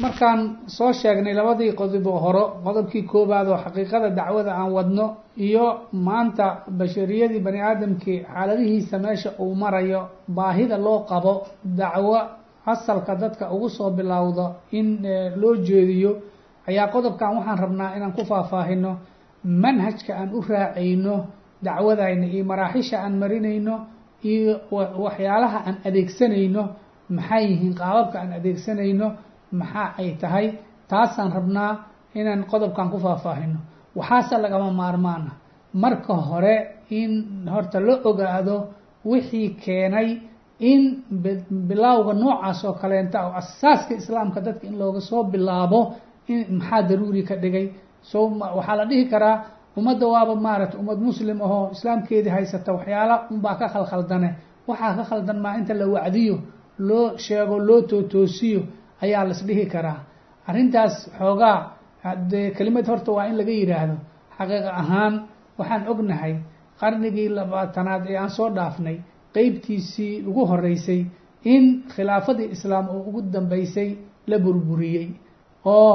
markaan soo sheegnay labadii qodob oo horo qodobkii koowaad oo xaqiiqada dacwada aan wadno iyo maanta bashariyadii bani aadamkii xaaladihiisa meesha uu marayo baahida loo qabo dacwo asalka dadka ugu soo bilowdo in loo jeediyo ayaa qodobkan waxaan rabnaa inaan ku faahfaahino manhajka aan u raacayno dacwadayna iyo maraaxisha aan marinayno iyo waxyaalaha aan adeegsanayno maxay yihiin qaababka aan adeegsanayno maxaa ay tahay taasaan rabnaa inaan qodobkan ku faahfaahino. Waxaase lagama maarmaana marka hore in horta la ogaado wixii keenay in bilowga noocaas oo kaleenta oo asaaska islaamka dadka in looga soo bilaabo in maxaa daruuri ka dhigay? So waxaa la dhihi karaa ummadda waaba maaragtay ummad muslim ahoo islaamkeedii haysata waxyaala unbaa ka khalkhaldane. Waxaa ka khaldan maa inta la wacdiyo loo sheego loo tootoosiyo ayaa las dhihi karaa. Arrintaas xoogaa dee kelimad horta waa in laga yidhaahdo xaqiiq ahaan waxaan ognahay qarnigii labaatanaad ee aan soo dhaafnay qeybtiisii ugu horeysay in khilaafadii islaam oo ugu dambeysay la burburiyey oo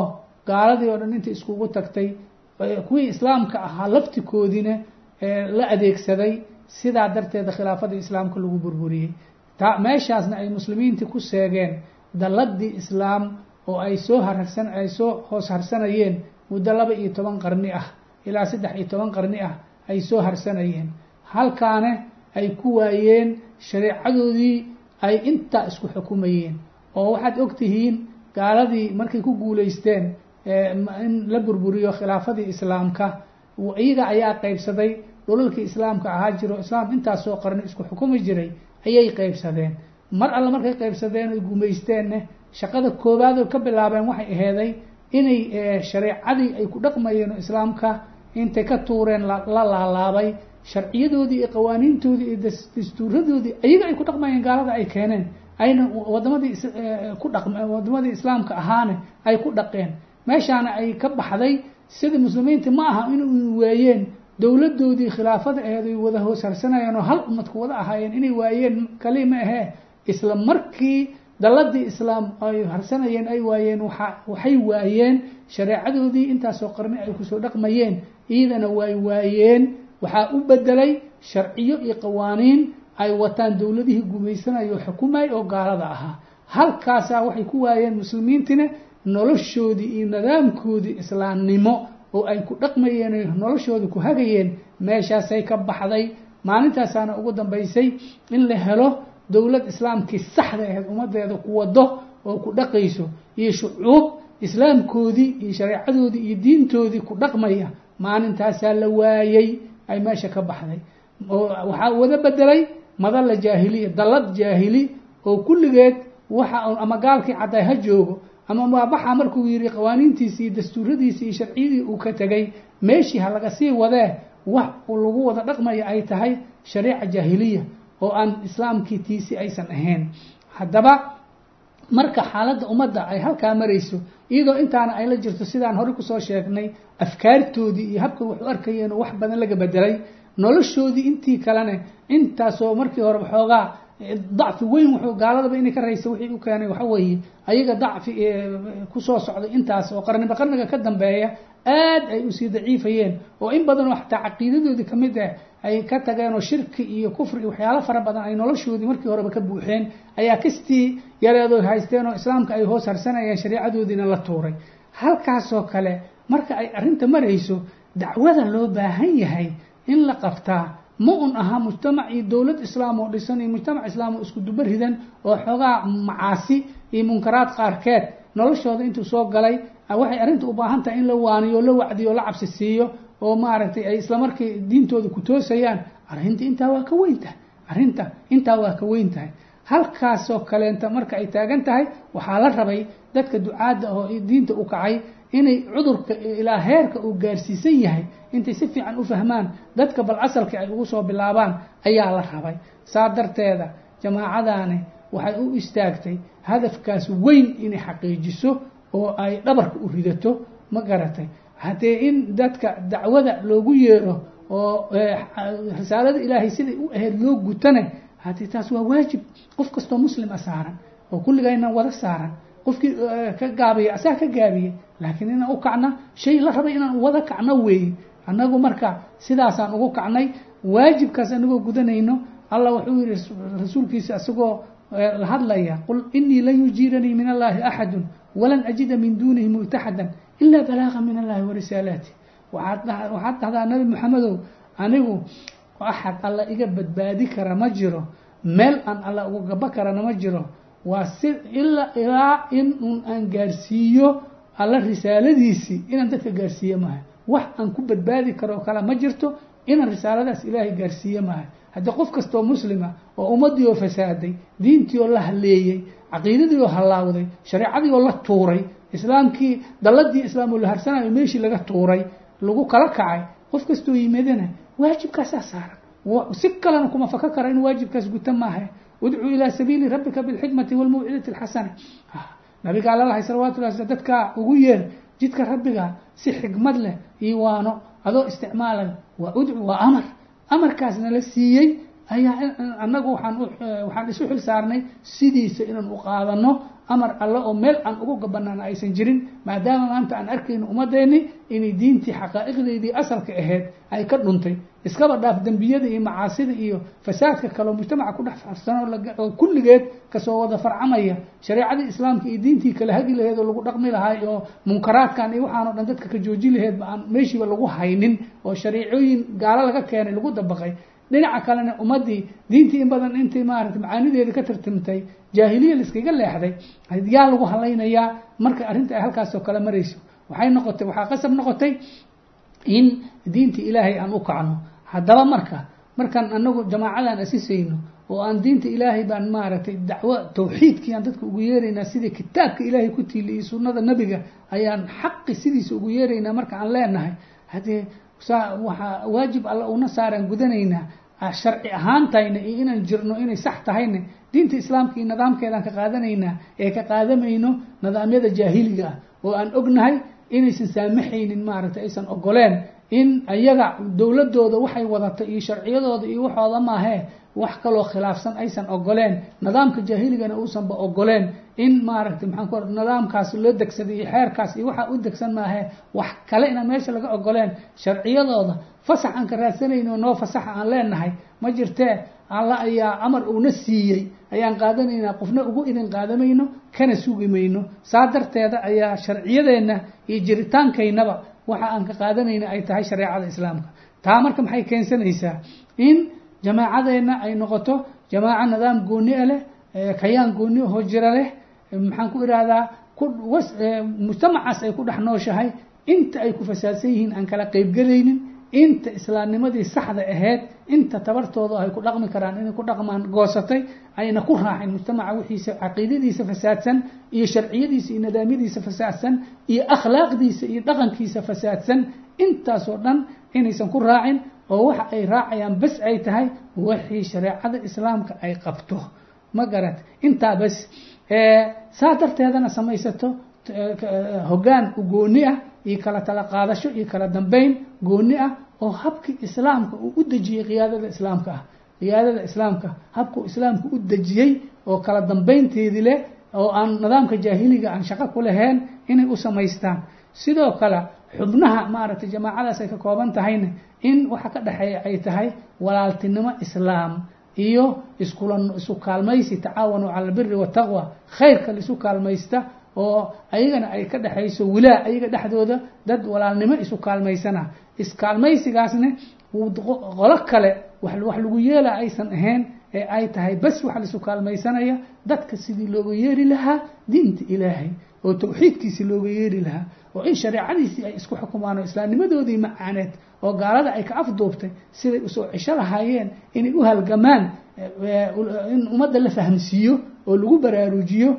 gaaladii oo dhan inta iskugu tagtay kuwii islaamka ahaa laftikoodiina la adeegsaday sidaa darteeda khilaafadii islaamka lagu burburiyey. Meeshaasna ay muslimiintii ku seegeen dalladii islaam oo ay soo harsan ay soo hoos harsanayeen muddo laba iyo toban qarni ah ilaa saddex iyo toban qarni ah ay soo harsanayeen. Halkaane ay ku waayeen shareecadoodii ay intaa isku xukumayeen. Oo waxaad og tihiin gaaladii markay ku guulaysteen in la burburiyo khilaafadii islaamka iyaga ayaa qeybsaday dhulalkii islaamka ahaa jiro islaam intaasoo qarni isku xukumi jiray ayay qeybsadeen mar alle markay qeybsadeen oy gumaysteenne shaqada koowaad oo ka bilaabeen waxay aheeday inay shareecadii ay ku dhaqmayeen oo islaamka intay ka tuureen la laalaabay sharciyadoodii iyo qawaaniintoodii iyo dastuuradoodii ayaga ay ku dhaqmayeen gaalada ay keeneen ayna wadamadii ku dhaq wadamadii islaamka ahaane ay ku dhaqeen. Meeshaana ay ka baxday sidii muslimiinta ma aha in waayeen dowladoodii khilaafada aheed ay wada hoos harsanayeen oo hal ummadku wada ahaayeen inay waayeen kali ma ahee isla markii dalladii islaam ay harsanayeen ay waayeen waa waxay waayeen shareecadoodii intaasoo qarni ay ku soo dhaqmayeen iyadana way waayeen waxaa u bedelay sharciyo iyo qawaaniin ay wataan dowladihii gumaysanaya oo xukumay oo gaalada ahaa. Halkaasaa waxay ku waayeen muslimiintina noloshoodii iyo nidaamkoodii islaamnimo oo ay ku dhaqmayeen o noloshooda ku hagayeen. Meeshaasay ka baxday. Maalintaasaana ugu dambaysay in la helo dowlad islaamkii saxda aheyd ummadeeda ku wado oo ku dhaqayso iyo shucuub islaamkoodii iyo shareecadoodii iyo diintoodii ku dhaqmaya maalintaasaa la waayey ay meesha ka baxday. Waxaa wada bedelay madalla jaahiliya dallad jaahili oo kulligeed waxa ama gaalkii cadday ha joogo ama maabaxa markuu yihi qawaaniintiisi iyo dastuuradiisi iyo sharciyadii uu ka tegay meeshii ha laga sii wadee wax lagu wada dhaqmaya ay tahay shariica jaahiliya oo aan islaamkii tiisi aysan ahayn. Haddaba marka xaaladda ummadda ay halkaa marayso iyadoo intaana ay la jirto sidaan horey ku soo sheegnay afkaartoodii iyo habka wax u arkayeen oo wax badan laga bedelay noloshoodii intii kalene intaasoo markii hore waxoogaa dacfi weyn wuxuu gaaladaba inay ka raysa wixii u keenay waxa weeye ayaga dacfi ku soo socday intaas oo qarniba qarniga ka dambeeya aad ay u sii daciifayeen. Oo in badan oo xataa caqiidadoodii ka mid ah ay ka tageen oo shirki iyo kufri iyo waxyaalo fara badan ay noloshoodii markii horeba ka buuxeen ayaa kastii yareedo haysteen oo islaamka ay hoos harsanayeen shareecadoodiina la tuuray. Halkaasoo kale marka ay arrinta marayso dacwada loo baahan yahay in la qabtaa ma un aha mujtamac iyo dowlad islaam oo dhisan iyo mujtamac islaam oo isku duba ridan oo xoogaa macaasi iyo munkaraad qaarkeed noloshooda intuu soo galay waxay arrinta u baahan tahay in la waaniyo la wacdiyo la cabsi siiyo oo maaragtay ay islamarkii diintooda ku toosayaan arrinta intaa waa ka weyn tahay arrinta intaa waa ka weyn tahay. Halkaasoo kaleenta marka ay taagan tahay waxaa la rabay dadka ducaadda oo diinta u kacay inay cudurka ilaa heerka uu gaarsiisan yahay. Intay si fiican u fahmaan dadka bal asalka ay ugu soo bilaabaan ayaa la rabay. Saa darteeda jamaacadaani waxay u istaagtay hadafkaas weyn inay xaqiijiso oo ay dhabarka u ridato ma garatay haddee in dadka dacwada loogu yeero oo risaalada ilaahay siday u ahayd loo gutane haddii taas waa waajib. Qof kastoo muslima saaran oo kulligayna wada saaran qofkii ka gaabiya asaa ka gaabiyey laakiin inaan u kacna shay la rabay inaan wada kacno weeye. Annagu marka sidaasaan ugu kacnay waajibkaas anagoo gudanayno allah wuxuu yihi rasuulkiisa isagoo la hadlaya qul inii lan yujiiranii min allahi axadu walan ajida min duunihi multaxadan ila balaaga min allahi warisaalaati waxaad waxaad dhahdaa nabi maxamedow anigu axad alla iga badbaadi kara ma jiro. Meel aan alla uga gaba karana ma jiro. Waa si ilaa ilaa in un aan gaarsiiyo alla risaaladiisii inaan dadka gaarsiiye maaha wax aan ku badbaadi karo oo kale ma jirto. Inaan risaaladaas ilaahay gaarsiiye maaha haddii qof kastoo muslima oo ummaddii oo fasaaday diintii oo la haleeyey caqiidadii oo hallaawday shareecadii oo la tuuray islaamkii dalladii islaam oo la harsanayo meeshii laga tuuray lagu kala kacay qof kastoo yimaadana waajibkaasaa saaran si kalena kuma faka kara in waajibkaas guta maaha. Udcuu ilaa sabiili rabbika bilxikmati walmawcidati alxasana. Nabiga alla lahay salawatu llahi dadkaa ugu yeer jidka rabbiga si xikmad leh iyo waano adoo isticmaalay waa udcu waa amar. Amarkaasna la siiyey ayaa annagu waaan waxaan isu xil saarnay sidiisa inaan u qaadano amar alle oo meel aan ugu gabanana aysan jirin maadaama maanta aan arkayno ummadeenni inay diintii xaqaa'iqdeedii asalka ahayd ay ka dhuntay. Iskaba dhaaf dembiyada iyo macaasida iyo fasaadka kaleo mujtamaca ku dhex faafsano oo kulligeed ka soo wada farcamaya. Shareecadii islaamka iyo diintii kala hagi laheed oo lagu dhaqmi lahay oo munkaraadkan iyo waxaan o dhan dadka ka jooji laheedba aan meeshiiba lagu haynin oo shariicooyin gaalo laga keenay lagu dabaqay dhinaca kalena ummaddii diintii in badan intay maarata macaanideeda ka tartamtay jaahiliya laiskaga leexday yaa lagu halaynayaa marka arrinta ay halkaasoo kale marayso waxay noqotay waxaa qasab noqotay in diinta ilaahay aan u kacno. Haddaba marka markaan anagu jamaacadan asisayno oo aan diinta ilaahay baan maaragtay dacwo tawxiidkii aan dadka ugu yeeraynaa sidii kitaabka ilaahay ku tiili iyo sunnada nebiga ayaan xaqi sidiisa ugu yeeraynaa marka aan leenahay. Haddee waxaa waajib alla una saaraan gudanaynaa sharci ahaantayna iyo inaan jirno inay sax tahayna diinta islaamka iyo nidaamkeedaan ka qaadanaynaa ee ka qaadamayno nidaamyada jaahiliga ah. Oo aan ognahay inaysan saamaxaynin maaragtay aysan ogoleen in ayaga dowladooda waxay wadata iyo sharciyadooda iyo waxooda maahee wax kaloo khilaafsan aysan ogoleen nidaamka jaahiligana uusanba ogoleen in maaragtay maxaan ku nidaamkaas loo degsaday iyo xeerkaas iyo waxaa u degsan maahee wax kale inaan meesha laga ogoleen sharciyadooda fasax aan ka raadsanayno noo fasaxa aan leenahay ma jirtee alla ayaa amar uuna siiyey ayaan qaadanaynaa qofna ugu idin qaadamayno kana sugi mayno. Saa darteeda ayaa sharciyadeenna iyo jiritaankaynaba waxa aan ka qaadanayna ay tahay shareecada islaamka. Taa marka maxay keensanaysaa? In jamaacadeenna ay noqoto jamaaco nidaam gooni a leh kayaan gooni ahoo jira leh maxaan ku ihahdaa mujtamacaas ay ku dhex nooshahay inta ay ku fasaadsan yihiin aan kala qeybgelaynin inta islaamnimadii saxda ahayd inta tabartooda ay ku dhaqmi karaan inay ku dhaqmaan goosatay ayna ku raacin mujtamaca wixiisa caqiidadiisa fasaadsan iyo sharciyadiisa iyo nidaamyadiisa fasaadsan iyo akhlaaqdiisa iyo dhaqankiisa fasaadsan intaasoo dhan inaysan ku raacin oo waxa ay raacayaan bas ay tahay wixii shareecada islaamka ay qabto. Ma garat intaa bas saa darteedana samaysato hoggaan gooni ah iyo kala tala qaadasho iyo kala dambeyn gooni ah oo habkii islaamka uu u dejiyey qiyaadada islaamka ah. Qiyaadada islaamka habkuu islaamka u dejiyey oo kala dambeynteedii leh oo aan nidaamka jaahiliga aan shaqo ku lahayn inay u samaystaan. Sidoo kale xubnaha maaragtay jamaacadaas ay ka kooban tahayna in waxa ka dhexeeya ay tahay walaaltinimo islaam iyo iskula isu kaalmaysi tacaawanu cala albiri wataqwa khayrka laisu kaalmaysta oo ayagana ay ka dhexayso wilaa ayaga dhexdooda dad walaalnimo isu kaalmaysana. Iskaalmaysigaasna qolo kale wax lagu yeela aysan ahayn ee ay tahay bas waxa laisu kaalmaysanaya. Dadka sidii looga yeeri lahaa diinta ilaahay oo tawxiidkiisii looga yeeri lahaa oo in shareecadiisii ay isku xukumaan oo islaamnimadoodii macaaneed oo gaalada ay ka afduubtay siday u soo cisho lahaayeen inay u halgamaan in ummadda la fahamsiiyo oo lagu baraarujiyo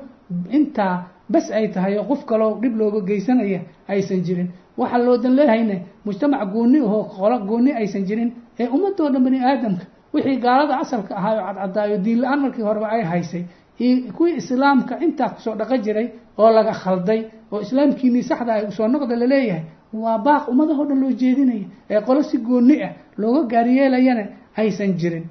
intaa bas ay tahay oo qof kaloo dhib looga geysanaya aysan jirin. Waxaa loodan leehayna mujtamac gooni ahoo qolo gooni aysan jirin ee ummadoo dhan bani aadamka. Wixii gaalada asalka ahaa oo cadcadaayo diin la'aan markii horeba ay haysay. Iyo kuwii islaamka intaa ku soo dhaqo jiray oo laga khalday oo islaamkiinii saxda ah u soo noqda la leeyahay waa baaq ummadahoo dhan loo jeedinaya ee qolo si gooni ah looga gaaryeelayana aysan jirin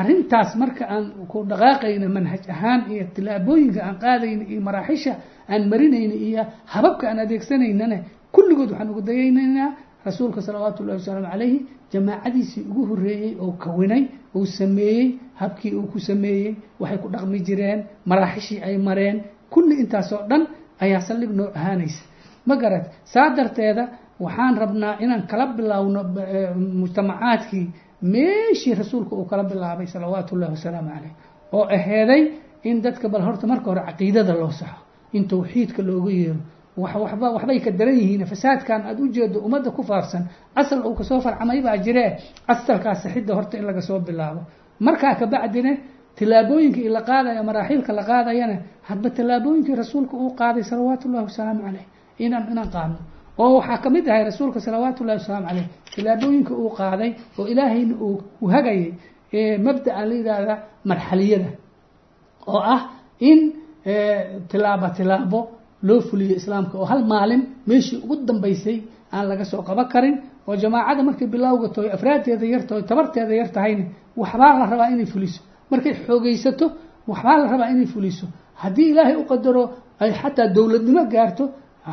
arrintaas marka aan ku dhaqaaqayna manhaj ahaan iyo tilaabooyinka aan qaadayna iyo maraaxisha aan marinayna iyo hababka aan adeegsanaynana kulligood waxaan ugu dayaynaynaa rasuulka salawaatu ullahi wasalaamu calayhi jamaacadiisii ugu horreeyey oo kawinay uu sameeyey habkii uu ku sameeyey waxay ku dhaqmi jireen maraaxishii ay mareen. Kulli intaasoo dhan ayaa saldhig noo ahaanaysa. Ma garat saa darteeda waxaan rabnaa inaan kala bilowno mujtamacaadkii meeshii rasuulka uu kala bilaabay salawaatu ullahi wasalaamu caleyh oo aheeday in dadka bal horta marka hore caqiidada loo saxo in tawxiidka loogu yeero waba waxbay ka daran yihiin fasaadkan aada u jeedo ummadda ku faafsan asal uu ka soo farcamay baa jiree asalkaas saxidda horta in laga soo bilaabo. Markaa kabacdine tilaabooyinkii la qaadaya maraaxiilka la qaadayana hadba tilaabooyinkii rasuulka uu qaaday salawaatu ullahi wasalaamu caleyh inaan inaan qaadno oo waxaa ka mid ahay rasuulka salawaatu ullahi wasalaamu caleyh tilaabooyinka uu qaaday oo ilaahayna uu hagayay mabdaa la yidhaahda marxaliyada oo ah in tilaabo tilaabo loo fuliyo islaamka oo hal maalin meeshii ugu dambaysay aan laga soo qabo karin oo jamaacada markay bilowga tahay afraadteeda tabarteeda yar tahayna waxbaa la rabaa inay fuliso. Markay xoogeysato waxbaa la rabaa inay fuliso. Haddii ilaahay u qadaro ay xataa dowladnimo gaarto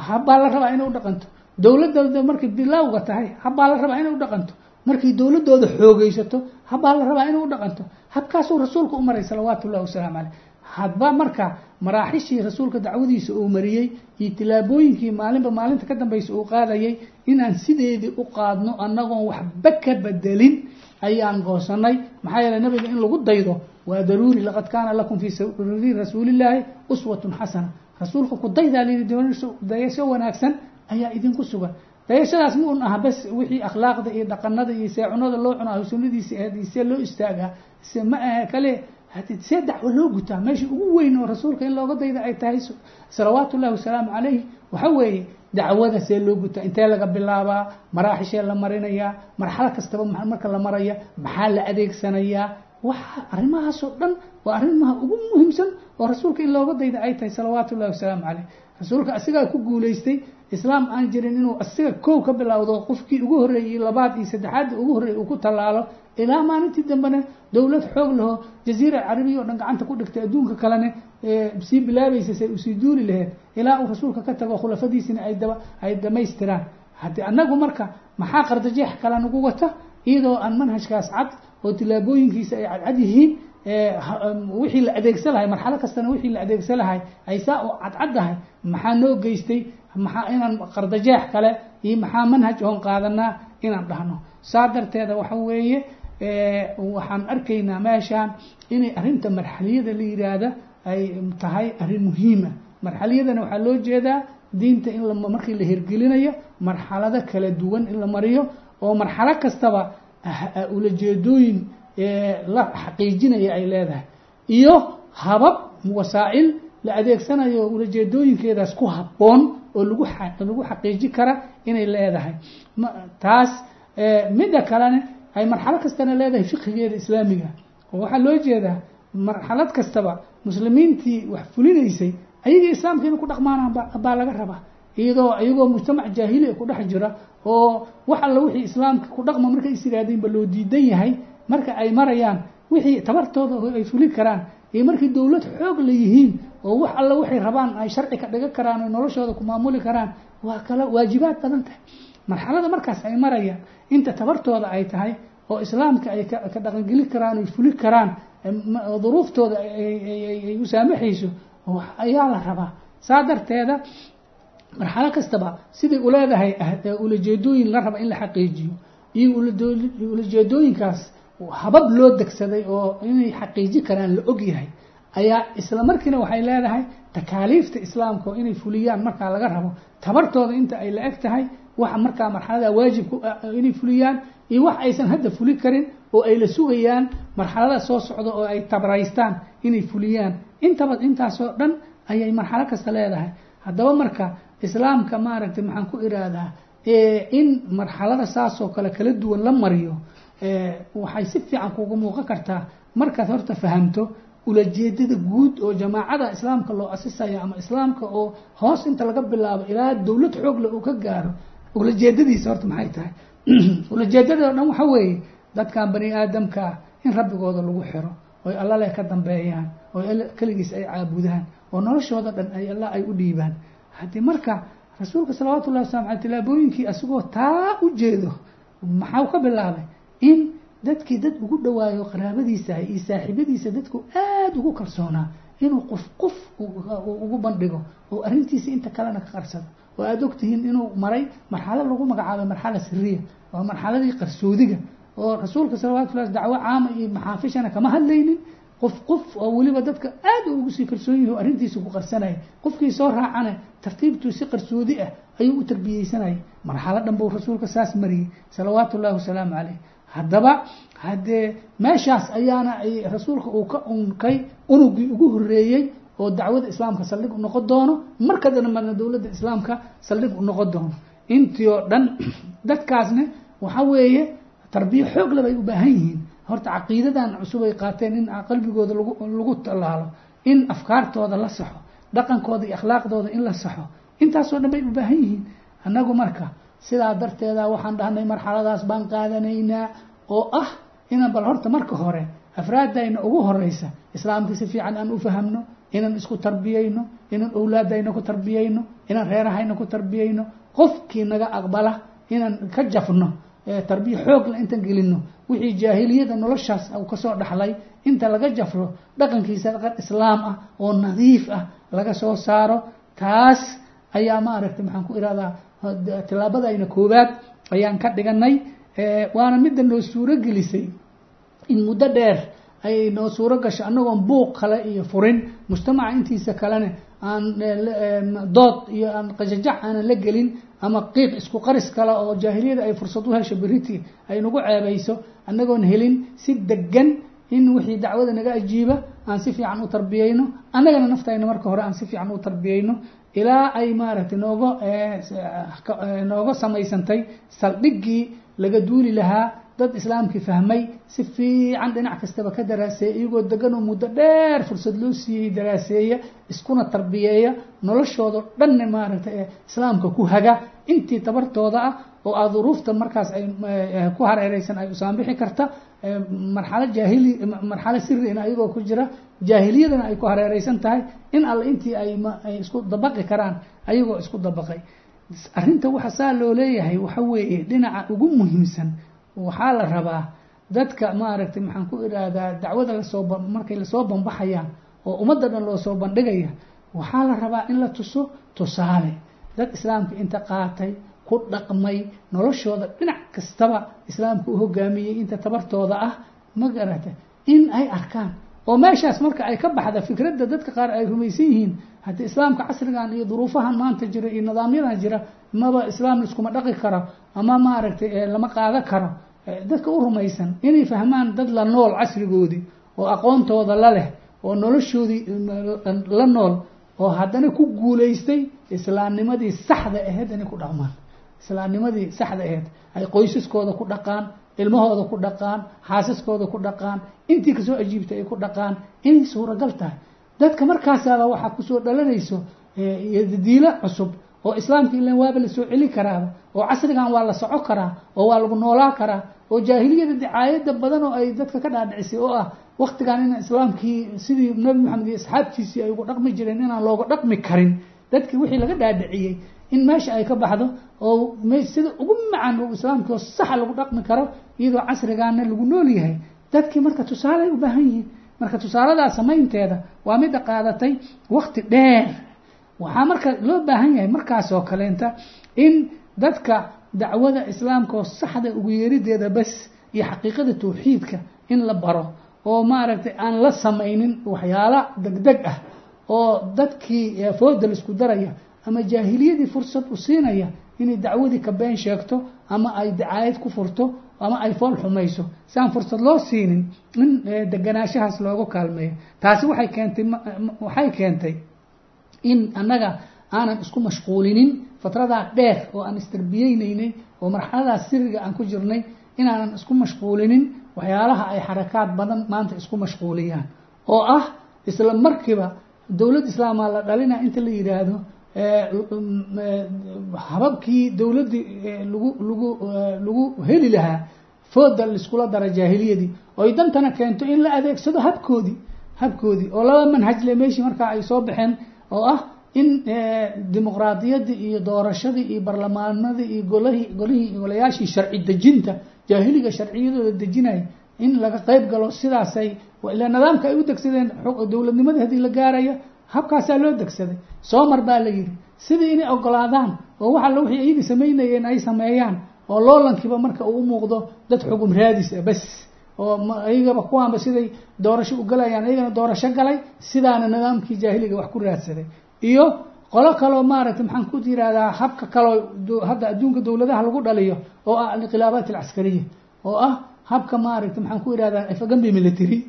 habbaa la rabaa inay u dhaqanto. Dowladooda markay bilowga tahay habbaa la rabaa inay u dhaqanto. Markay dowladooda xoogeysato habbaa la rabaa inay u dhaqanto. Habkaasuu rasuulka u maray salawaatu ullahi wasalaamu caleyh hadba marka maraaxishii rasuulka dacwadiisa uu mariyey iyo tilaabooyinkii maalinba maalinta ka dambaysa uu qaadayay inaan sideedii u qaadno annagoon waxba ka bedelin ayaan goosanay maxaa yeeley nabiga in lagu daydo waa daruuri laqad kaana lakum fii rasuulillaahi uswatun xasana rasuulka ku daydaa layidhi dayasho wanaagsan ayaa idinku sugan. Dayashadaas ma un aha bas wixii akhlaaqda iyo dhaqanada iyo seecunada loo cunaayo sunnadiisa aheed iyo see loo istaagaa. Se ma ahe kale see dacwo loo gutaa meesha ugu weyn oo rasuulka in looga dayda ay tahay salawaatu ullahi wasalaamu calayh waxa weeye dacwada see loo gutaa. Intee laga bilaabaa? Maraaxishee la marinayaa? Marxalo kastaba marka la maraya maxaa la adeegsanayaa waxa arrimahaasoo dhan waa arrimaha ugu muhiimsan oo rasuulka in looga dayda ay tahay salawaatu ullahi wasalaamu calayh. Rasuulka asigaa ku guulaystay islaam aan jirin inuu asiga kow ka bilowdo qofkii ugu horreeyey labaad iyo saddexaadda ugu horreeyey uu ku tallaalo ilaa maalintii dambena dowlad xoog laho jaziira carabiya oo dhan gacanta ku dhigtay adduunka kalene sii bilaabaysa say u sii duuli laheyd ilaa uu rasuulka ka tago khulafadiisina ay daba ay dhamaystiraan haddii annagu marka maxaa qardajeex kala nagu wata iyadoo aan manhajkaas cad oo tilaabooyinkiisa ay cadcad yihiin wixii la adeegsan lahay marxalo kastana wixii la adeegsan lahay ay saa u cadcaddahay maxaa noo geystay maxaa inaan qardajeex kale iyo maxaa manhaj oon qaadanaa inaan dhahno. Saa darteeda waxa weeye waxaan arkaynaa meeshaan inay arrinta marxaliyada la yidhaahda ay tahay arrin muhiima. Marxaliyadana waxaa loo jeedaa diinta in markii la hirgelinayo marxalado kala duwan in la mariyo oo marxalo kastaba ulajeedooyin la xaqiijinaya ay leedahay. Iyo habab wasaa-il la adeegsanayo ulajeedooyinkeedaas ku habboon oo lagu lagu xaqiiji kara inay leedahay. Taas midda kalena ay marxalo kastana leedahay fiqigeeda islaamiga. Oo waxaa loo jeedaa marxalad kastaba muslimiintii wax fulinaysay ayagii islaamka inay ku dhaqmaanaan baa laga rabaa iyadoo iyagoo mujtamac jaahiliya ku dhex jira oo wax alla wixii islaamka ku dhaqma markay is yidhaahdeenba loo diidan yahay marka ay marayaan wixii tabartooda ay fulin karaan iyo markii dowlad xoog la yihiin oo wax alla waxay rabaan ay sharci ka dhigan karaan oo noloshooda ku maamuli karaan waa kala waajibaad badan tahay. Marxalada markaas ay marayaan inta tabartooda ay tahay oo islaamka ay ka dhaqangeli karaan oy fuli karaan duruuftooda ay u saamaxayso ayaa la rabaa. Saa darteeda marxalo kastaba siday uleedahay ulajeedooyin la raba in la xaqiijiyo. Iyo ulajeedooyinkaas habab loo degsaday oo inay xaqiiji karaan la og yahay ayaa isla markiina waxay leedahay takaaliifta islaamka oo inay fuliyaan markaa laga rabo. Tabartooda inta ay la eg tahay waxa markaa marxalada waajib inay fuliyaan iyo wax aysan hadda fuli karin oo ay la sugayaan marxalada soo socda oo ay tabraystaan inay fuliyaan. Intaba intaasoo dhan ayay marxalo kasta leedahay. Haddaba marka islaamka maaragtay maxaan ku iraahdaa in marxalada saasoo kale kala duwan la mariyo waxay si fiican kuga muuqan kartaa. Markaad horta fahamto ulajeedada guud oo jamaacada islaamka loo asisayo ama islaamka oo hoos inta laga bilaabo ilaa dowlad xoogle uu ka gaaro ulajeedadiisa horta maxay tahay? Ulajeedada o dhan waxa weeye dadkan bani aadamka in rabbigooda lagu xiro oy alla leh ka dambeeyaan oo keligiis ay caabudaan oo noloshooda dhan ay alla ay u dhiibaan haddii marka rasuulka salawaatu ullahi wasalam aley tilaabooyinkii asagoo taa u jeedo maxau ka bilaabay? In dadkii dad ugu dhawaayo qaraabadiisa iyo saaxiibadiisa dadku aada ugu kalsoonaa inuu qof qof ugu bandhigo oo arrintiisa inta kalena ka qarsado. Oo aada ogtihiin inuu maray marxalo lagu magacaabay marxala siriya waa marxaladii qarsoodiga. Oo rasuulka salawatullahi dacwo caama iyo maxaafishana kama hadlaynin qof qof oo weliba dadka aada ugu sii kalsoon yihi o arrintiisa ku qarsanaya qofkii soo raacana tartiibtuu si qarsoodi ah ayuu u tarbiyeysanayay marxalo dhan buu rasuulka saas mariyey salawaatu ullahi wasalaamu caleyh haddaba haddee meeshaas ayaana ay rasuulka uu ka unkay unugii ugu horeeyey oo dacwada islaamka saldhig u noqon doono marka dambana dowladda islaamka saldhig u noqon doono. Intii oo dhan dadkaasna waxa weeye tarbiya xoog le bay u baahan yihiin horta caqiidadan cusub ay qaateen in qalbigooda lagu tallaalo in afkaartooda la saxo dhaqankooda iyo akhlaaqdooda in la saxo. Intaasoo dhan bay u baahan yihiin. Annagu marka sidaa darteeda waxaan dhahnay marxaladaas baan qaadanaynaa oo ah inaan bal horta marka hore afraadayna ugu horeysa islaamka si fiican aan u fahamno inaan isku tarbiyeyno inaan owlaadayna ku tarbiyeyno inaan reerahayna ku tarbiyeyno qofkii naga aqbala inaan ka jafno tarbiya xoogla intaan gelino wixii jaahiliyada noloshaas uu ka soo dhaxlay inta laga jafro dhaqankiisa dhaqan islaam ah oo nadiif ah laga soo saaro taas ayaa maaragtay maxaan ku irahdaa tilaabadayna koowaad ayaan ka dhiganay waana midda noo suuro gelisay. In muddo dheer ay noo suuro gasho annagoon buuq kale iyo furin mujtamaca intiisa kalena aan dood iyo aan qajajac aanan la gelin ama qiiq isku qaris kale oo jaahiliyada ay fursad u hesho beriti ay nagu ceebayso annagoon helin si degan in wixii dacwada naga ajiiba aan si fiican u tarbiyeyno annagana naftayna marka hore aan si fiican u tarbiyeyno ilaa ay maaragtay nooga nooga samaysantay saldhiggii laga duuli lahaa dad islaamkii fahmay si fiican dhinac kastaba ka daraaseeya iyagoo deganoo muddo dheer fursad loo siiyey daraaseeya iskuna tarbiyeeya noloshooda dhanne maaragtay ee islaamka ku haga. Intii tabartooda ah oo a duruufta markaas ay ku hareereysan ay usaanbixi karta marxalo jaahili marxalo sirina ayagoo ku jira jaahiliyadana ay ku hareereysan tahay in alle intii ay ay isku dabaqi karaan ayagoo isku dabaqay. Arrinta waxa saa loo leeyahay waxa weeye dhinaca ugu muhiimsan waxaa la rabaa dadka maaragtay maxaan ku idhaahdaa dacwada la soo markay la soo banbaxayaan oo ummadda dhan loo soo bandhigaya waxaa la rabaa in la tuso tusaale. Dad islaamka inta qaatay ku dhaqmay noloshooda dhinac kastaba islaamka u hogaamiyey inta tabartooda ah ma garata in ay arkaan. Oo meeshaas marka ay ka baxda fikradda dadka qaar ay rumaysan yihiin haddii islaamka casrigan iyo duruufahan maanta jira iyo nidaamyadan jira maba islaam liskuma dhaqi karo ama maaragtay lama qaado karo dadka u rumaysan inay fahmaan dad la nool casrigoodii oo aqoontooda la leh oo noloshoodii la nool oo haddana ku guulaystay islaamnimadii saxda aheyd inay ku dhaqmaan. Islaamnimadii saxda aheyd ay qoysaskooda ku dhaqaan ilmahooda ku dhaqaan xaasaskooda ku dhaqaan intii ka soo ajiibtay ay ku dhaqaan inay suuragal tahay. Dadka markaasaaba waxaa ku soo dhalanayso diilo cusub oo islaamka ilan waaba la soo celi karaaba oo casrigan waa la soco karaa oo waa lagu noolaa karaa oo jaahiliyada dicaayada badan oo ay dadka ka dhaadhicisay oo ah waktigan in islaamkii sidii nabi maxamed iyo asxaabtiisii ay ugu dhaqmi jireen inaan looga dhaqmi karin. Dadkii wixii laga dhaadhiciyey in meesha ay ka baxdo oo sida ugu macan oo islaamkii oo saxa lagu dhaqmi karo iyadoo casrigaana lagu nool yahay. Dadkii marka tusaaley u baahan yihiin marka tusaaladaa samaynteeda waa midda qaadatay wakti dheer waxaa marka loo baahan yahay markaas oo kaleenta in dadka dacwada islaamka oo saxda ugu yeerideeda bas iyo xaqiiqada tawxiidka in la baro oo maaragtay aan la samaynin waxyaala degdeg ah oo dadkii fooda la isku daraya ama jaahiliyadii fursad u siinaya inay dacwadii ka been sheegto ama ay dacaayad ku furto ama ay fool xumayso. Si aan fursad loo siinin in deganaashahaas loogu kaalmeeyo. Taasi waxay keentay waxay keentay in annaga aanan isku mashquulinin fatradaa dheer oo aan istarbiyeyneynay oo marxaladaas siriga aan ku jirnay inaanan isku mashquulinin waxyaalaha ay xarakaad badan maanta isku mashquuliyaan. Oo ah isla markiiba dowlad islaamaa la dhalina inta la yidhaahdo hababkii dowladdii lagu lagu lagu heli lahaa fooda laiskula dara jaahiliyadii oy dantana keento in la adeegsado habkoodii habkoodii oo laba manhajle meeshii markaa ay soo baxeen oo ah in dimuqraadiyadii iyo doorashadii iyo barlamaanadii iyo golahii golihii golayaashii sharci dejinta jaahiliga sharciyadooda dejinaya in laga qeyb galo sidaasay ila nidaamka ay u degsadeen dowladnimadii haddii la gaaraya habkaasaa loo degsaday. Soomar baa la yidhi sidii inay ogolaadaan oo wax alla wixii iyagii samaynayeen ay sameeyaan oo loolankiiba marka uu u muuqdo dad xugum raadis ah bas oo iyagaba kuwaanba siday doorasho u galayaan iyagana doorasho galay sidaana nidaamkii jaahiliga wax ku raadsaday. Iyo qolo kaloo maaragtay maxaan ku yihahdaa habka kaloo hadda adduunka dowladaha lagu dhaliyo oo ah aliqilaabaat alcaskariya oo ah habka maaragtay maxaan ku ihahdaa afagambi military.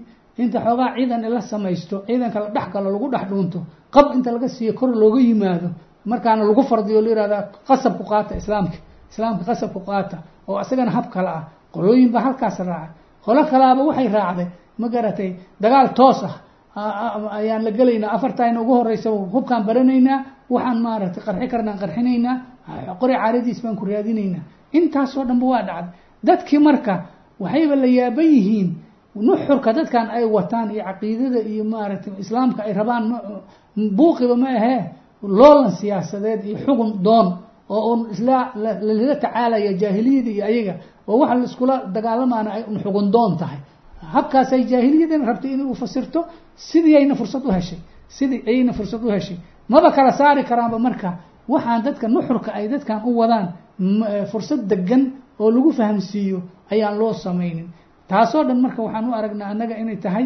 Inta xoogaa ciidan la samaysto ciidanka la dhex galo lagu dhex dhuunto qab inta laga siiyo kor looga yimaado markaana lagu fardiyo la yihahdaa qasabku qaata islaamka islaamka qasabku qaata oo isagana hab kale ah qolooyin baa halkaas raacay qolo kalaaba waxay raacday. Ma garatay? Dagaal toos ah. Ayaan la gelaynaa. Afartayna ugu horeysa hubkaan baranaynaa. Waxaan maaragtay qarxi karnaan qarxinaynaa. Qori caaradiis baan ku raadinaynaa. Intaasoo dhanba waa dhacday. Dadkii marka waxayba la yaaban yihiin. Nuxurka dadkan ay wataan iyo caqiidada iyo maaragtay islaamka ay rabaan buuqiba ma ahee loolan siyaasadeed iyo xugun doon oo un isla lala tacaalaya jaahiliyada iyo ayaga oo waxa laiskula dagaalamaana ay un xugun doon tahay. Habkaasay jaahiliyadana rabtay inay fasirto sidii ayna fursad u heshay sidii ayayna fursad u heshay. Maba kala saari karaanba marka waxaan dadka nuxurka ay dadkan u wadaan fursad degan oo lagu fahamsiiyo ayaan loo samaynin. Taasoo dhan marka waxaan u aragnaa annaga inay tahay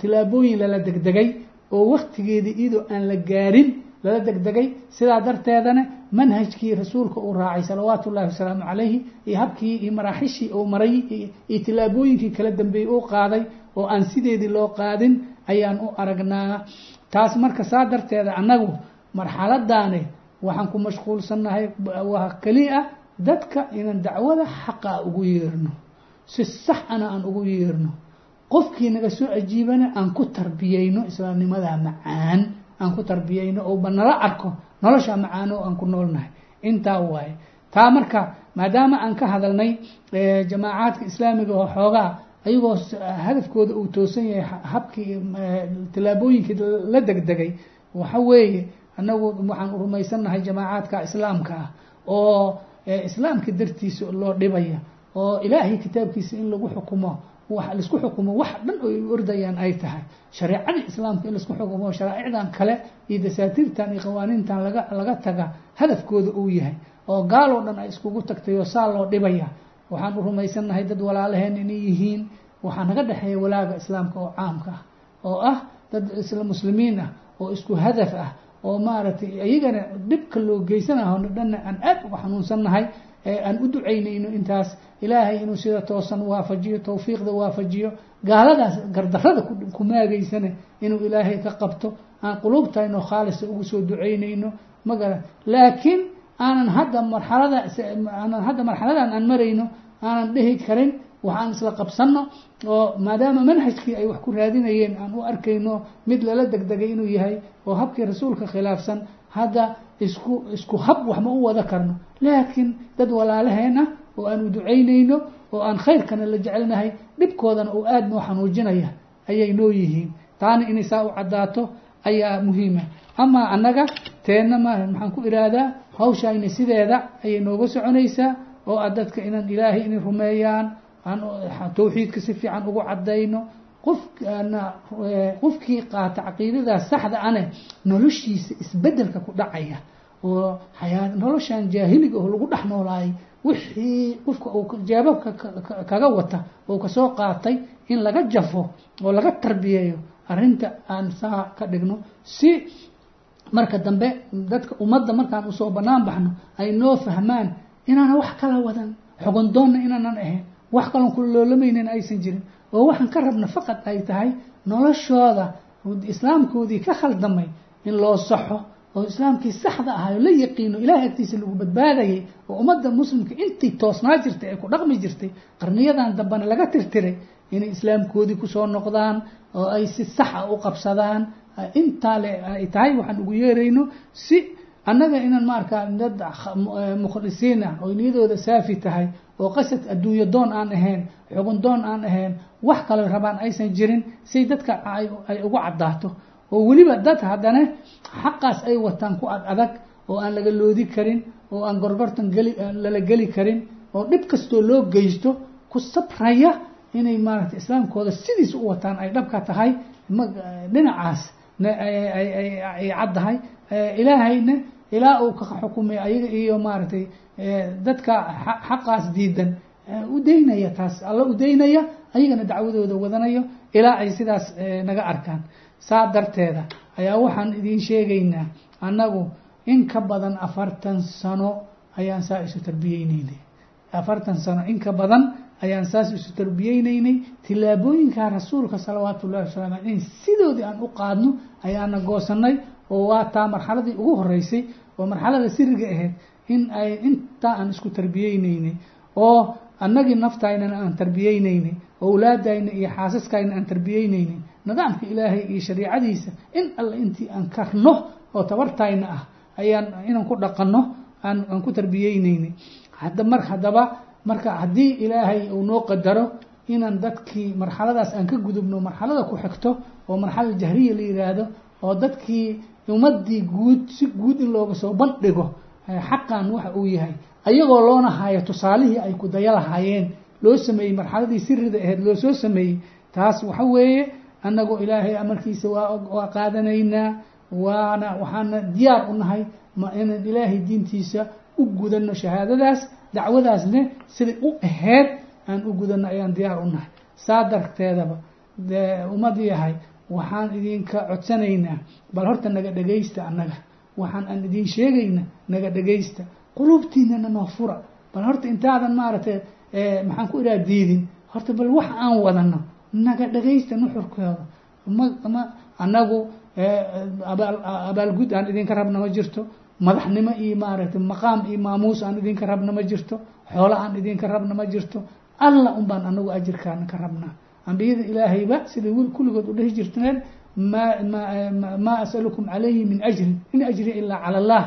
tilaabooyin lala degdegay oo waktigeedii iyadoo aan la gaarin lala degdegay sidaa darteedana manhajkii rasuulka uu raacay salawaatu ullahi wasalaamu calayhi iyo habkii iyo maraaxishii uu maray iyo tilaabooyinkii kala dambeeyey uu qaaday oo aan sideedii loo qaadin ayaan u aragnaa. Taas marka saa darteeda annagu marxaladaane waxaan ku mashquulsannahay waa keliya dadka inaan dacwada xaqa ugu yeerno si sax ana aan ugu yeerno. Qofkii naga soo ajiibana aan ku tarbiyeyno islaamnimada macaan aan ku tarbiyeyno ouba nala arko nolosha macaan oo aan ku noolnahay. Intaa waaye taa marka maadaama aan ka hadalnay jamaacaadka islaamiga oo xoogaa ayagoo hadafkooda uu toosan yahay habkii tilaabooyinkii la degdegay waxa weeye annagu waxaan rumaysannahay jamaacaadka islaamka ah oo islaamka dartiisa loo dhibaya oo ilaahay kitaabkiisa in lagu xukumo la isku xukumo wax dhan oo ay ordayaan ay tahay. Shareecadii islaamka in la isku xukumo sharaa'icdan kale iyo dasaatiirtan iyo qawaaniintan laga laga taga hadafkooda uu yahay. Oo gaaloo dhan ay iskugu tagtay oo saa loo dhibaya waxaan u rumaysannahay dad walaalaheen inay yihiin. Waxaa naga dhexeeya walaaga islaamka oo caamka ah. Oo ah dad isla muslimiin ah oo isku hadaf ah oo maaragtay iyagana dhibka loo geysanaho dhanna aan aad uga xanuunsannahay aan u ducaynayno intaas ilaahay inuu sida toosan waafajiyo tawfiiqda waafajiyo gaaladaas gardarada ku maagaysana inuu ilaahay ka qabto. Aan quluubtayno khaalisa ugu soo ducaynayno magara laakiin aanan hadda marxalada hadda marxaladan aan marayno aanan dhihi karin waxaan isla qabsanno oo maadaama manhajkii ay wax ku raadinayeen aan u arkayno mid lala degdegay inuu yahay oo habkii rasuulka khilaafsan hadda isku isku hab wax ma u wada karno. Laakiin dad walaalaheen ah oo aan u ducaynayno oo aan khayrkana la jecelnahay dhibkoodana uu aada noo xanuujinaya ayay noo yihiin. Taana inay saa u caddaato ayaa muhiima. Amaa annaga teenna ma maxaan ku ihahdaa hawshayna sideeda ayay nooga soconaysaa oo a dadka inaan ilaahay inay rumeeyaan aan tawxiidka si fiican ugu caddayno qofkana qofkii qaata caqiidadaas saxda ane noloshiisa isbeddelka ku dhacaya oo noloshan jaahiliga oo lagu dhex noolaayay wixii qofka uu jaababka kaga wata oo ka soo qaatay in laga jafo oo laga tarbiyeeyo arrinta aan saa ka dhigno si marka dambe dadka ummadda markaan u soo banaan baxno ay noo fahmaan inaanan wax kala wadan xogondoonna inaanan ahayn wax kaloon ku loolamaynan aysan jirin oo waxaan ka rabna faqad ay tahay noloshooda islaamkoodii ka khaldamay in loo saxo oo islaamkii saxda ahayo la yaqiino ilahay agtiisa lagu badbaadayay oo ummadda muslimka intii toosnaa jirtay ay ku dhaqmi jirtay qarniyadan dambena laga tirtiray inay islaamkoodii ku soo noqdaan oo ay si saxa u qabsadaan. Intaa le ay tahay waxaan ugu yeerayno si annaga inaan ma arkaa dad mukhlisiin ah oo niyadooda saafi tahay oo qasad adduunyo doon aan ahayn xugun doon aan ahayn wax kale rabaan aysan jirin say dadka ay ugu caddaato. Oo weliba dad haddana xaqaas ay wataan ku ad adag oo aan laga loodi karin oo aan gorgortan geli lala geli karin oo dhib kastoo loo geysto ku sabraya inay maaragtay islaamkooda sidiis u wataan ay dhabka tahay dhinacaas ay caddahay ilaahayna ilaa uu ka xukumay ayaga iyo maaragtay dadka xaqaas diidan u daynaya taas alla u daynaya ayagana dacwadooda wadanayo ilaa ay sidaas naga arkaan. Saa darteeda ayaa waxaan idiin sheegaynaa annagu in ka badan afartan sano ayaan saa isu tarbiyeyneynay afartan sano in ka badan ayaan saas isu tarbiyeyneynay tillaabooyinka rasuulka salawaatu ullahi aleyh sidoodii aan u qaadno ayaana goosanay oo waa taa marxaladii ugu horeysay oo marxalada siriga ahayd in ay intaa aan isku tarbiyeyneynay oo annagii naftaynana aan tarbiyeyneynay owlaadayna iyo xaasaskayna aan tarbiyeyneynay nidaamka ilaahay iyo shariicadiisa in alle intii aan karno oo tabartayna ah ayaan inaan ku dhaqanno aan ku tarbiyeyneynay hadda mar haddaba marka haddii ilaahay uu noo qadaro inaan dadkii marxaladaas aan ka gudubno marxalada ku xigto oo marxalada jahriya la yidhaahdo oo dadkii ummadii guud si guud in looga soo bandhigo xaqan waxa uu yahay. Ayagoo loona haayo tusaalihii ay ku daya lahaayeen loo sameeyey marxaladii sirida ahayd loo soo sameeyey taas waxa weeye annagoo ilaahay amarkiisa waa qaadanaynaa waana waxaana diyaar u nahay ma inaan ilaahay diintiisa u gudano shahaadadaas dacwadaasne siday u aheyd aan u gudano ayaan diyaar u nahay. Saa darteedaba ummad yahay waxaan idinka codsanaynaa bal horta naga dhegaysta annaga waxaan aan idin sheegayna naga dhegaysta quluubtiinana noo fura. Bal horta intaadan maaragtay maxaan ku iraa diidin. Horta bal wax aan wadano naga dhegaysta nuxurkooda ma ma annagu abaal abaalgud aan idinka rabna ma jirto. Madaxnimo iyo maaragtay maqaam iyo maamuus aan idinka rabna ma jirto. Xoolo aan idinka rabna ma jirto. Alla un baan anagu ajirkaana ka rabnaa. Ambiyada ilaahayba siday kulligood u dhehi jirteen ma ma maa asalukum calayhi min ajrin in ajri ilaa cala allah.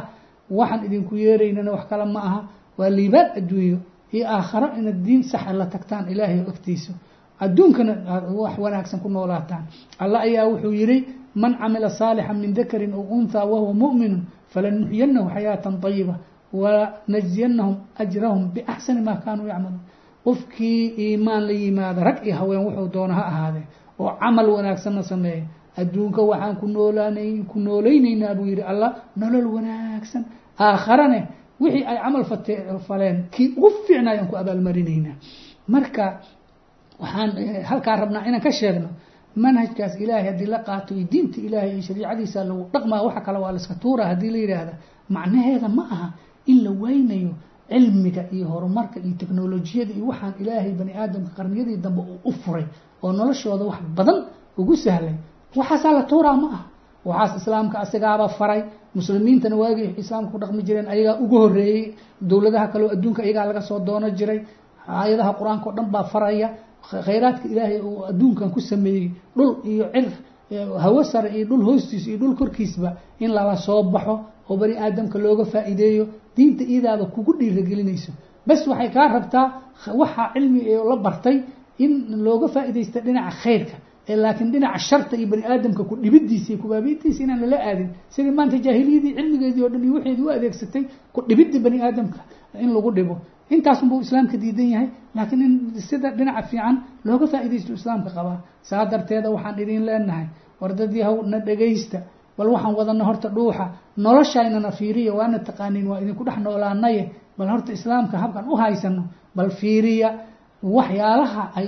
Waxaan idinku yeeraynana wax kale ma aha. Waa liibaan adduunyo iyo aakharo inaad diin saxa la tagtaan ilaahay agtiisa adduunkana wax wanaagsan ku noolaataan. Alla ayaa wuxuu yihi man camila saalixa min dakarin aw unthaa wahuwa mu'minu falanuxyanahu xayaatan طayiba walanajziyanahum ajrahum biaxsani maa kaanuu yacmaluun. Qofkii iimaan la yimaada rag iyo haween wuxuu doona ha ahaadee oo camal wanaagsanna sameeya adduunka waxaan ku noolaanay ku noolaynaynaa buu yihi allah nolol wanaagsan. Aakharane wixii ay camal faleen kii ugu fiicnaay aan ku abaalmarinaynaa. Marka waxaan halkaa rabnaa inaan ka sheegno manhajkaas ilaahay haddii la qaato iyo diinta ilaahay iyo shariicadiisa lagu dhaqmaa waxa kale waa la iska tuura haddii la yidhaahda. Macnaheeda ma aha in la weynayo cilmiga iyo horumarka iyo teknolojiyada iyo waxaan ilaahay bani aadamka qarniyadii dambe uu u furay oo noloshooda wax badan ugu sahlay waxaasaa la tuuraa ma aha waxaas islaamka asigaaba faray. Muslimiintana waagii islaamka ku dhaqmi jireen ayagaa ugu horeeyey dowladaha kaleo adduunka ayagaa laga soo doono jiray. Aayadaha qur'aanka o dhan baa faraya. Khayraadka ilaahay uu adduunkan ku sameeyey. Dhul iyo cir hawo sare iyo dhul hoostiisa iyo dhul korkiisba in lala soo baxo oo bani aadamka looga faa'iideeyo. Diinta iidaaba kugu dhiiragelinayso bas waxay kaa rabtaa waxaa cilmi la bartay in looga faa'iidaysta dhinaca khayrka laakiin dhinaca sharta iyo bani aadamka ku dhibidiisa iyo kubaabiintiisa inaan lala aadin sidii maanta jaahiliyadii cilmigeedii o dhan iyo waxeedi u adeegsatay ku dhibidda bani aadamka in lagu dhibo. Intaasunbuu islaamka diidan yahay laakiin in sida dhinaca fiican looga faa'iidaysto islaamka qabaa saa darteeda waxaan idin leenahay wardadii haw na dhegaysta bal waxaan wadana horta dhuuxa noloshaynana fiiriya waana taqaaniin waa idinku dhex noolaanaye bal horta islaamka habkan u haysano bal fiiriya waxyaalaha ay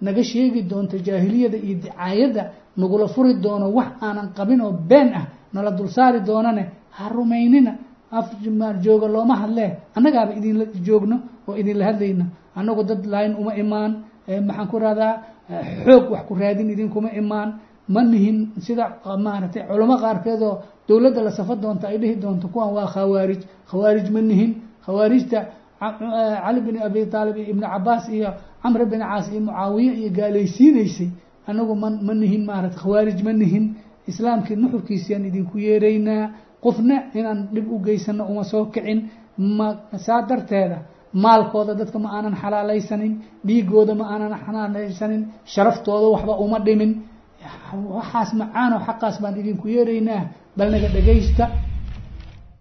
naga sheegi doonto jaahiliyada iyo dicaayadda nagula furi doono wax aanan qabin oo been ah nala dulsaari doonane ha rumaynina afmaar jooga looma hadlee annagaaba idinla joogno oo idinla hadlayno. Annagu dad layn uma imaan maxaan ku rahdaa xoog wax ku raadin idinkuma imaan. Ma nihin sida maaragtay culamo qaarkeedoo dowladda la safa doonta ay dhihi doonto kuwan waa khawaarij. Khawaarij ma nihin khawaarijta cali bin abi aalib iyo ibnu cabaas iyo camr bin caas iyo mucaawiye iyo gaalaysiinaysay anagu ma ma nihin maarata khawaarij ma nihin. Islaamkii nuxurkiisiyaan idinku yeeraynaa qofna inaan dhib u geysano uma soo kicin. Ma saa darteeda maalkooda dadka ma aanan xalaalaysanin dhiigooda ma aanan xalaalaysanin sharaftooda waxba uma dhimin. Waxaas macaano xaqaas baan idinku yeeraynaa bal naga dhegaysta